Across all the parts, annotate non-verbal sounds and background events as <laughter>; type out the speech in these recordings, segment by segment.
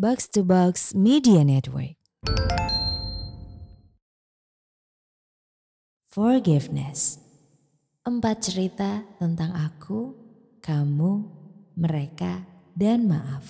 Box to Box Media Network. Forgiveness. Empat cerita tentang aku, kamu, mereka, dan maaf.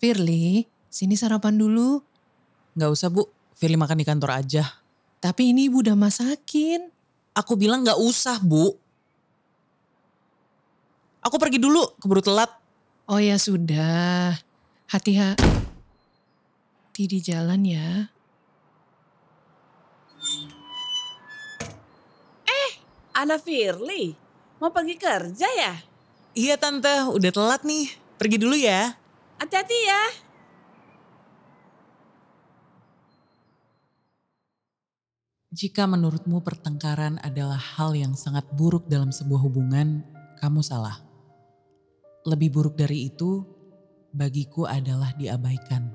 Firly, sini sarapan dulu. Nggak usah bu, Firly makan di kantor aja. Tapi ini ibu udah masakin. Aku bilang nggak usah bu. Aku pergi dulu, keburu telat. Oh ya sudah. Hati-hati di jalan ya. Ana Firly, mau pergi kerja ya? Iya tante, udah telat nih. Pergi dulu ya. Hati-hati ya. Jika menurutmu pertengkaran adalah hal yang sangat buruk dalam sebuah hubungan, kamu salah. Lebih buruk dari itu, bagiku adalah diabaikan.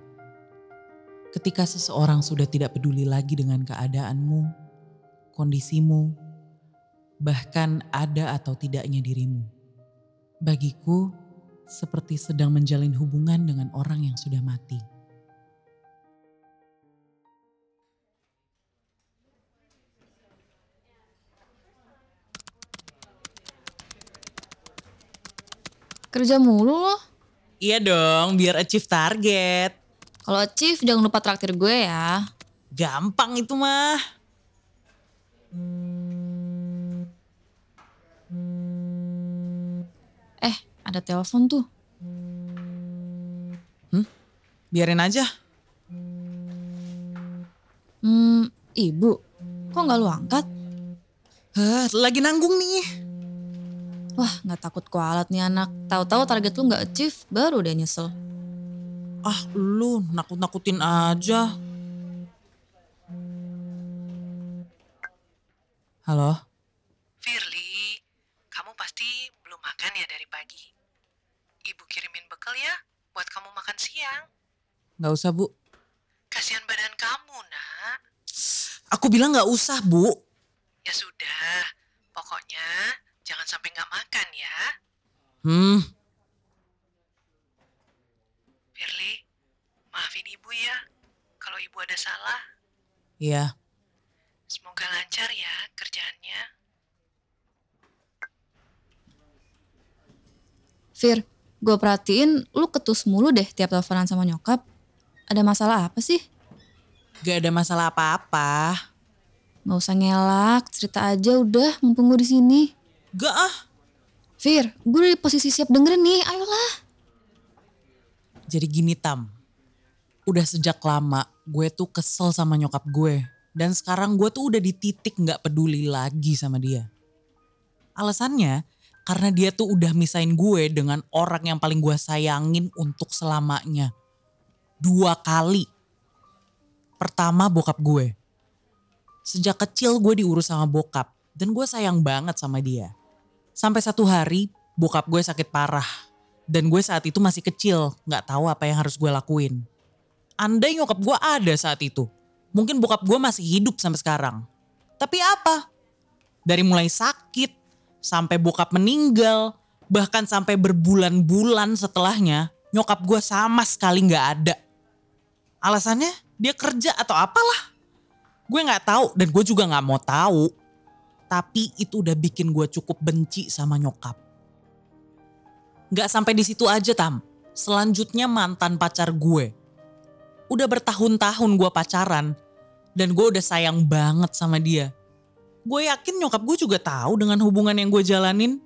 Ketika seseorang sudah tidak peduli lagi dengan keadaanmu, kondisimu, bahkan ada atau tidaknya dirimu. Bagiku, seperti sedang menjalin hubungan dengan orang yang sudah mati. Kerja mulu loh. Iya dong, biar achieve target. Kalau achieve jangan lupa traktir gue ya. Gampang itu mah. Eh, ada telepon tuh. Biarin aja. Hmm, ibu. Kok nggak lu angkat? Hah, lagi nanggung nih. Wah, nggak takut kualat nih anak. Tahu-tahu target lu nggak achieve, baru dia nyesel. Ah, lu nakut-nakutin aja. Halo? Firly, kamu pasti belum makan ya dari pagi. Ibu kirimin bekal ya buat kamu makan siang. Gak usah bu. Kasihan badan kamu, nak. Aku bilang gak usah bu. Ya sudah, pokoknya jangan sampai nggak makan ya. Hmm, Firly, maafin ibu ya kalau ibu ada salah. iya. Semoga lancar ya kerjaannya. Fir, gue perhatiin lu ketus mulu deh tiap teleponan sama nyokap. Ada masalah apa sih? Gak ada masalah apa-apa. Gak usah ngelak, cerita aja udah mumpung gue di sini. Gak ah. Fir, gue udah di posisi siap dengerin nih, ayolah. Jadi gini Tam. Udah sejak lama gue tuh kesel sama nyokap gue. Dan sekarang gue tuh udah di titik gak peduli lagi sama dia. Alasannya karena dia tuh udah misain gue dengan orang yang paling gue sayangin untuk selamanya. Dua kali. Pertama bokap gue. Sejak kecil gue diurus sama bokap dan gue sayang banget sama dia. Sampai satu hari bokap gue sakit parah dan gue saat itu masih kecil, nggak tahu apa yang harus gue lakuin. Andai nyokap gue ada saat itu, mungkin bokap gue masih hidup sampai sekarang. Tapi apa? Dari mulai sakit, sampai bokap meninggal, bahkan sampai berbulan-bulan setelahnya, nyokap gue sama sekali nggak ada. Alasannya dia kerja atau apalah. Gue nggak tahu dan gue juga nggak mau tahu. Tapi itu udah bikin gue cukup benci sama nyokap. Gak sampai di situ aja Tam. Selanjutnya mantan pacar gue. Udah bertahun-tahun gue pacaran. Dan gue udah sayang banget sama dia. Gue yakin nyokap gue juga tahu dengan hubungan yang gue jalanin.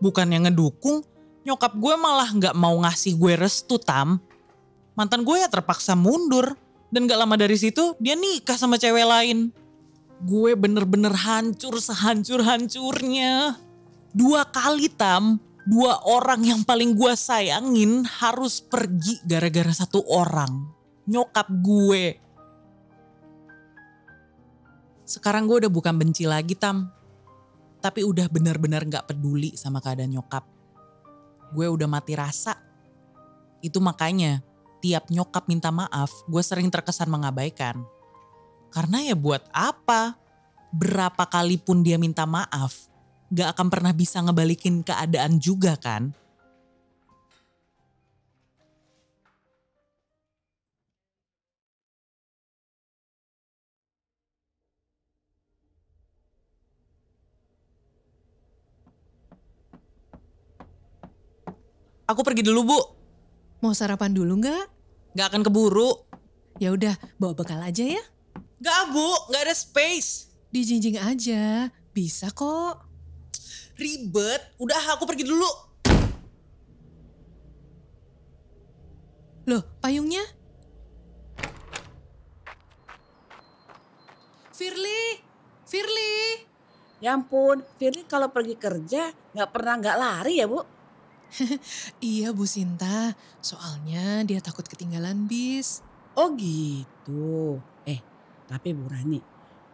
Bukan yang ngedukung, nyokap gue malah gak mau ngasih gue restu Tam. Mantan gue ya terpaksa mundur. Dan gak lama dari situ dia nikah sama cewek lain. Gue bener-bener hancur sehancur-hancurnya. Dua kali Tam, dua orang yang paling gue sayangin harus pergi gara-gara satu orang. Nyokap gue. Sekarang gue udah bukan benci lagi Tam. Tapi udah benar-benar gak peduli sama keadaan nyokap. Gue udah mati rasa. Itu makanya tiap nyokap minta maaf, gue sering terkesan mengabaikan. Karena ya buat apa? Berapa kali pun dia minta maaf, gak akan pernah bisa ngebalikin keadaan juga kan? Aku pergi dulu bu, Mau sarapan dulu nggak? gak akan keburu. Ya udah, bawa bekal aja ya. Gak bu, gak ada space. Dijinjing aja, bisa kok. Ribet, udah aku pergi dulu. Loh, payungnya? Firly, Firly. Ya ampun, Firly kalau pergi kerja nggak pernah nggak lari ya Bu? <laughs> Iya Bu Sinta, soalnya dia takut ketinggalan bis. Oh gitu. Eh, tapi Bu Rani,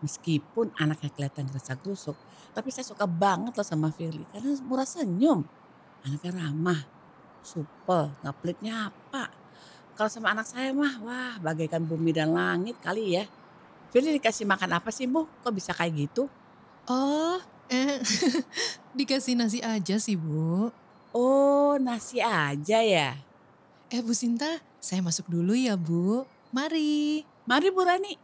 meskipun anaknya kelihatan gerasa gerusuk, tapi saya suka banget loh sama Firly karena murah senyum. Anaknya ramah, supel, nggak apa. Kalau sama anak saya mah, wah bagaikan bumi dan langit kali ya. Firly dikasih makan apa sih Bu? Kok bisa kayak gitu? Oh, eh, <laughs> dikasih nasi aja sih Bu. Oh nasi aja ya. Eh Bu Sinta, saya masuk dulu ya Bu. Mari. Mari Bu Rani.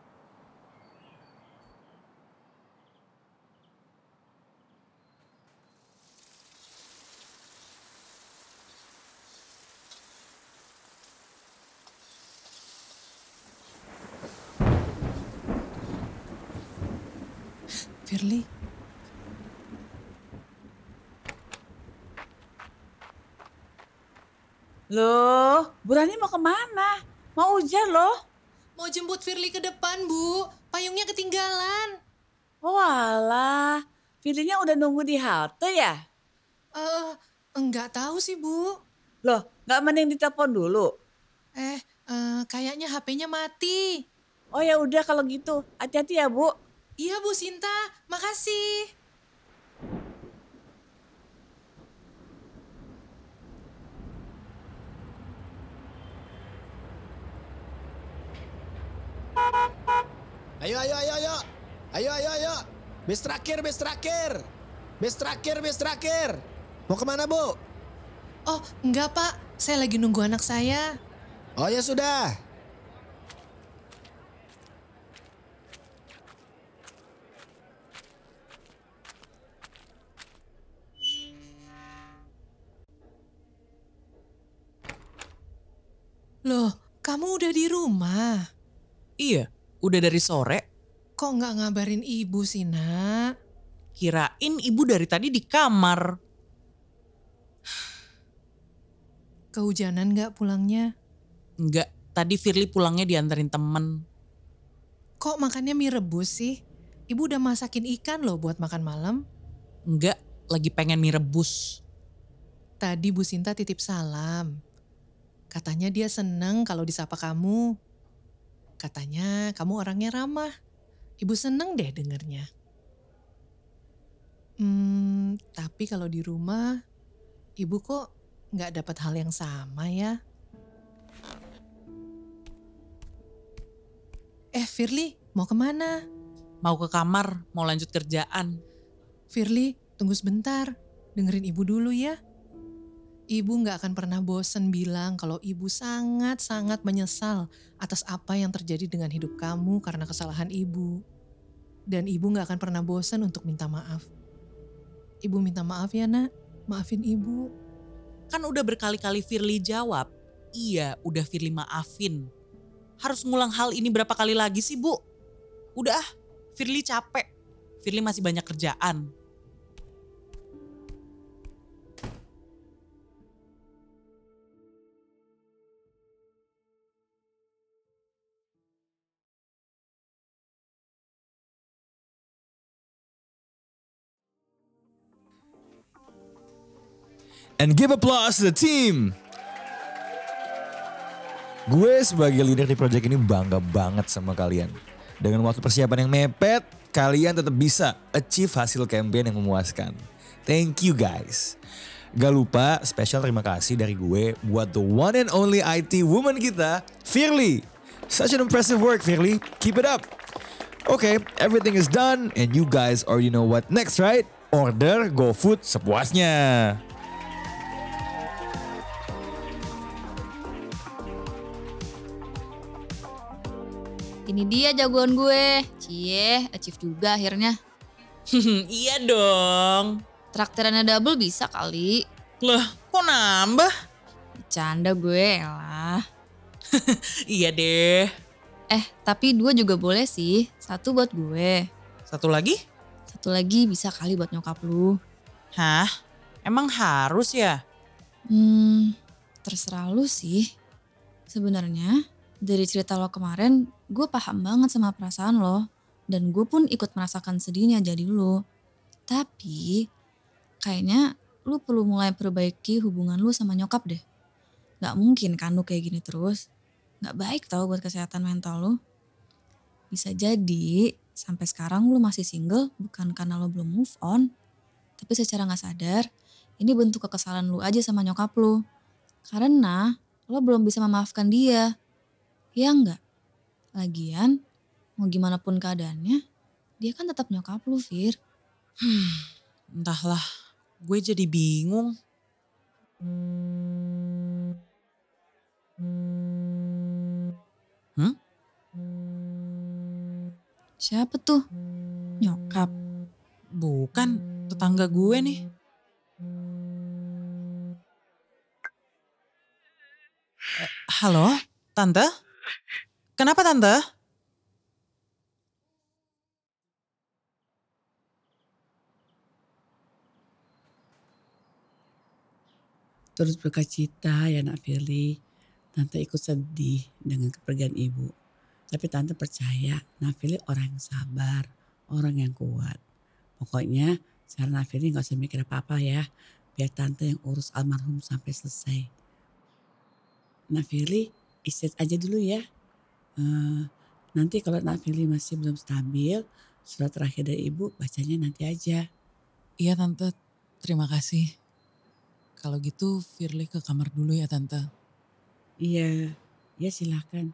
Firly, Loh, Bu Rani mau ke mana? Mau hujan loh. mau jemput Firly ke depan Bu. Payungnya ketinggalan. Oh alah, Firly-nya udah nunggu di halte ya? Eh, enggak tahu sih Bu. Loh, nggak mending ditelepon dulu? Eh, eh, kayaknya HP-nya mati. Oh ya udah kalau gitu, hati-hati ya Bu. Iya Bu Sinta, makasih. Ayo, ayo, ayo, ayo. Ayo, ayo, ayo. Bis terakhir, bis terakhir. Bis terakhir, bis terakhir. Mau ke mana, Bu? Oh, enggak Pak. Saya lagi nunggu anak saya. Oh ya sudah. Loh, kamu udah di rumah. Iya, udah dari sore. Kok nggak ngabarin ibu sih, nak? Kirain ibu dari tadi di kamar. Kehujanan nggak pulangnya? Enggak, tadi Firly pulangnya dianterin temen. Kok makannya mie rebus sih? Ibu udah masakin ikan loh buat makan malam. Enggak, lagi pengen mie rebus. Tadi Bu Sinta titip salam. Katanya dia seneng kalau disapa kamu. Katanya kamu orangnya ramah. Ibu seneng deh dengernya. Hmm, tapi kalau di rumah, ibu kok nggak dapat hal yang sama ya? Eh Firly, mau ke mana? Mau ke kamar, mau lanjut kerjaan. Firly, tunggu sebentar. Dengerin ibu dulu ya. Ibu nggak akan pernah bosen bilang kalau ibu sangat-sangat menyesal atas apa yang terjadi dengan hidup kamu karena kesalahan ibu. Dan ibu nggak akan pernah bosan untuk minta maaf. Ibu minta maaf ya nak, maafin ibu. Kan udah berkali-kali Firly jawab, iya udah Firly maafin. Harus ngulang hal ini berapa kali lagi sih bu? Udah ah, Firly capek. Firly masih banyak kerjaan. And give applause to the team. Gue sebagai leader di project ini bangga banget sama kalian. Dengan waktu persiapan yang mepet, kalian tetap bisa achieve hasil campaign yang memuaskan. Thank you guys. Gak lupa spesial terima kasih dari gue buat the one and only IT woman kita, Firly. Such an impressive work, Firly. Keep it up. Okay, everything is done and you guys already know what next, right? Order GoFood sepuasnya. Ini dia jagoan gue. Cie, achieve juga akhirnya. <laughs> iya dong. Traktirannya double bisa kali. Lah, kok nambah? Bercanda gue lah. <laughs> Iya deh. Eh, tapi dua juga boleh sih. Satu buat gue. Satu lagi? Satu lagi bisa kali buat nyokap lu. Hah? Emang harus ya? Hmm, terserah lu sih. Sebenarnya dari cerita lo kemarin, gue paham banget sama perasaan lo. Dan gue pun ikut merasakan sedihnya jadi lo. Tapi kayaknya lu perlu mulai perbaiki hubungan lu sama nyokap deh. Gak mungkin kan lu kayak gini terus. Gak baik tau buat kesehatan mental lu. Bisa jadi sampai sekarang lu masih single bukan karena lo belum move on. Tapi secara gak sadar ini bentuk kekesalan lu aja sama nyokap lu. Karena lo belum bisa memaafkan dia. Ya enggak? Lagian, mau gimana pun keadaannya, dia kan tetap nyokap lu, Fir. Entahlah, gue jadi bingung. Hmm? Siapa tuh? Nyokap. Bukan, tetangga gue nih. Eh, halo, tante? Kenapa tante? Terus berkacita ya nak Firly. Tante ikut sedih dengan kepergian ibu. Tapi tante percaya nak Firly orang yang sabar, orang yang kuat. Pokoknya sekarang nak Firly gak usah mikir apa-apa ya. Biar tante yang urus almarhum sampai selesai. Nak Firly istirahat aja dulu ya. Eh, nanti kalau Nak Firly masih belum stabil, surat terakhir dari ibu bacanya nanti aja. Iya tante, terima kasih. Kalau gitu Firly ke kamar dulu ya tante. Iya, ya silahkan.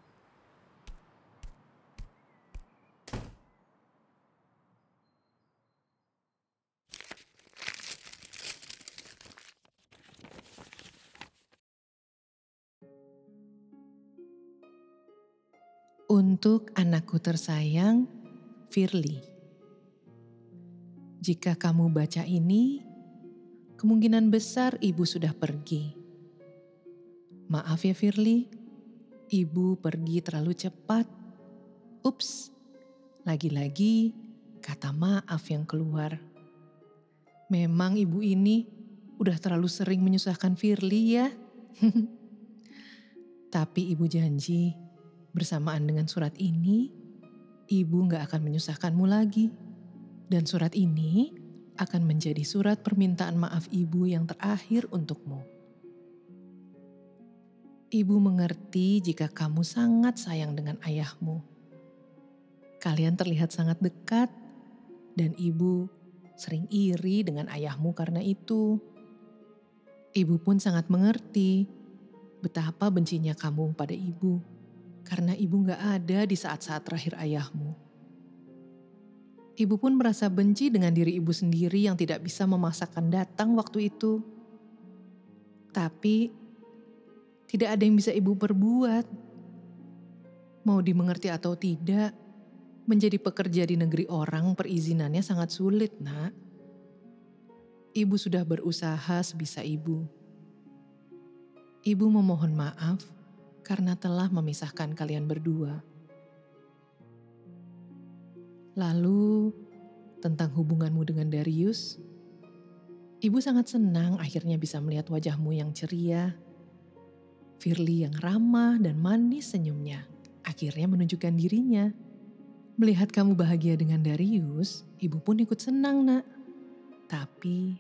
Untuk anakku tersayang, Firly. Jika kamu baca ini, kemungkinan besar ibu sudah pergi. Maaf ya Firly, ibu pergi terlalu cepat. Ups, lagi-lagi kata maaf yang keluar. Memang ibu ini udah terlalu sering menyusahkan Firly ya. <laughs> Tapi ibu janji bersamaan dengan surat ini, ibu gak akan menyusahkanmu lagi. Dan surat ini akan menjadi surat permintaan maaf ibu yang terakhir untukmu. Ibu mengerti jika kamu sangat sayang dengan ayahmu. Kalian terlihat sangat dekat dan ibu sering iri dengan ayahmu karena itu. Ibu pun sangat mengerti betapa bencinya kamu pada ibu karena ibu gak ada di saat-saat terakhir ayahmu. Ibu pun merasa benci dengan diri ibu sendiri yang tidak bisa memaksakan datang waktu itu. Tapi tidak ada yang bisa ibu perbuat. Mau dimengerti atau tidak, menjadi pekerja di negeri orang perizinannya sangat sulit, Nak. Ibu sudah berusaha sebisa ibu. Ibu memohon maaf karena telah memisahkan kalian berdua. Lalu, tentang hubunganmu dengan Darius, ibu sangat senang akhirnya bisa melihat wajahmu yang ceria. Firly yang ramah dan manis senyumnya akhirnya menunjukkan dirinya. Melihat kamu bahagia dengan Darius, ibu pun ikut senang nak. Tapi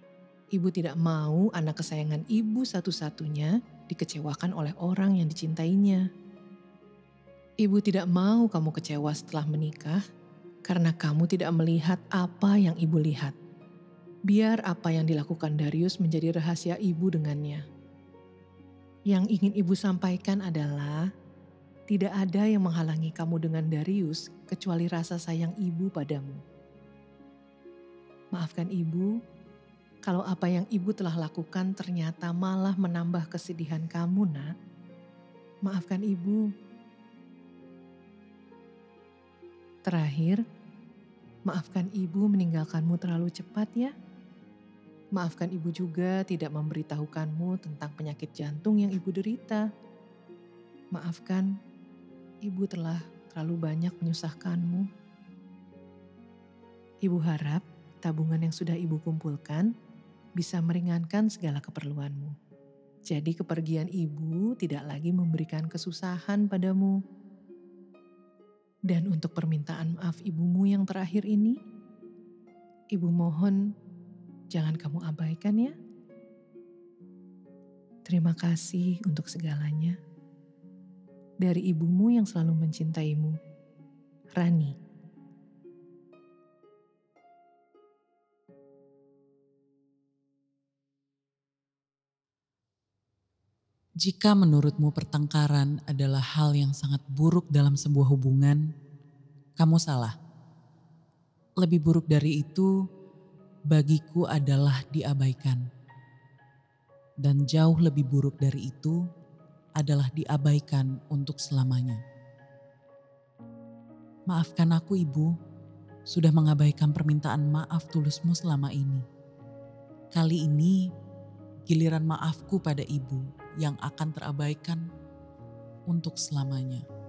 Ibu tidak mau anak kesayangan ibu satu-satunya dikecewakan oleh orang yang dicintainya. Ibu tidak mau kamu kecewa setelah menikah karena kamu tidak melihat apa yang ibu lihat. Biar apa yang dilakukan Darius menjadi rahasia ibu dengannya. Yang ingin ibu sampaikan adalah tidak ada yang menghalangi kamu dengan Darius kecuali rasa sayang ibu padamu. Maafkan ibu kalau apa yang ibu telah lakukan ternyata malah menambah kesedihan kamu, Nak. Maafkan ibu. Terakhir, maafkan ibu meninggalkanmu terlalu cepat ya. Maafkan ibu juga tidak memberitahukanmu tentang penyakit jantung yang ibu derita. Maafkan, ibu telah terlalu banyak menyusahkanmu. Ibu harap tabungan yang sudah ibu kumpulkan bisa meringankan segala keperluanmu. Jadi kepergian ibu tidak lagi memberikan kesusahan padamu. Dan untuk permintaan maaf ibumu yang terakhir ini, ibu mohon jangan kamu abaikan ya. Terima kasih untuk segalanya. Dari ibumu yang selalu mencintaimu, Rani. Jika menurutmu pertengkaran adalah hal yang sangat buruk dalam sebuah hubungan, kamu salah. Lebih buruk dari itu, bagiku adalah diabaikan. Dan jauh lebih buruk dari itu adalah diabaikan untuk selamanya. Maafkan aku, Ibu, sudah mengabaikan permintaan maaf tulusmu selama ini. Kali ini, giliran maafku pada Ibu yang akan terabaikan untuk selamanya.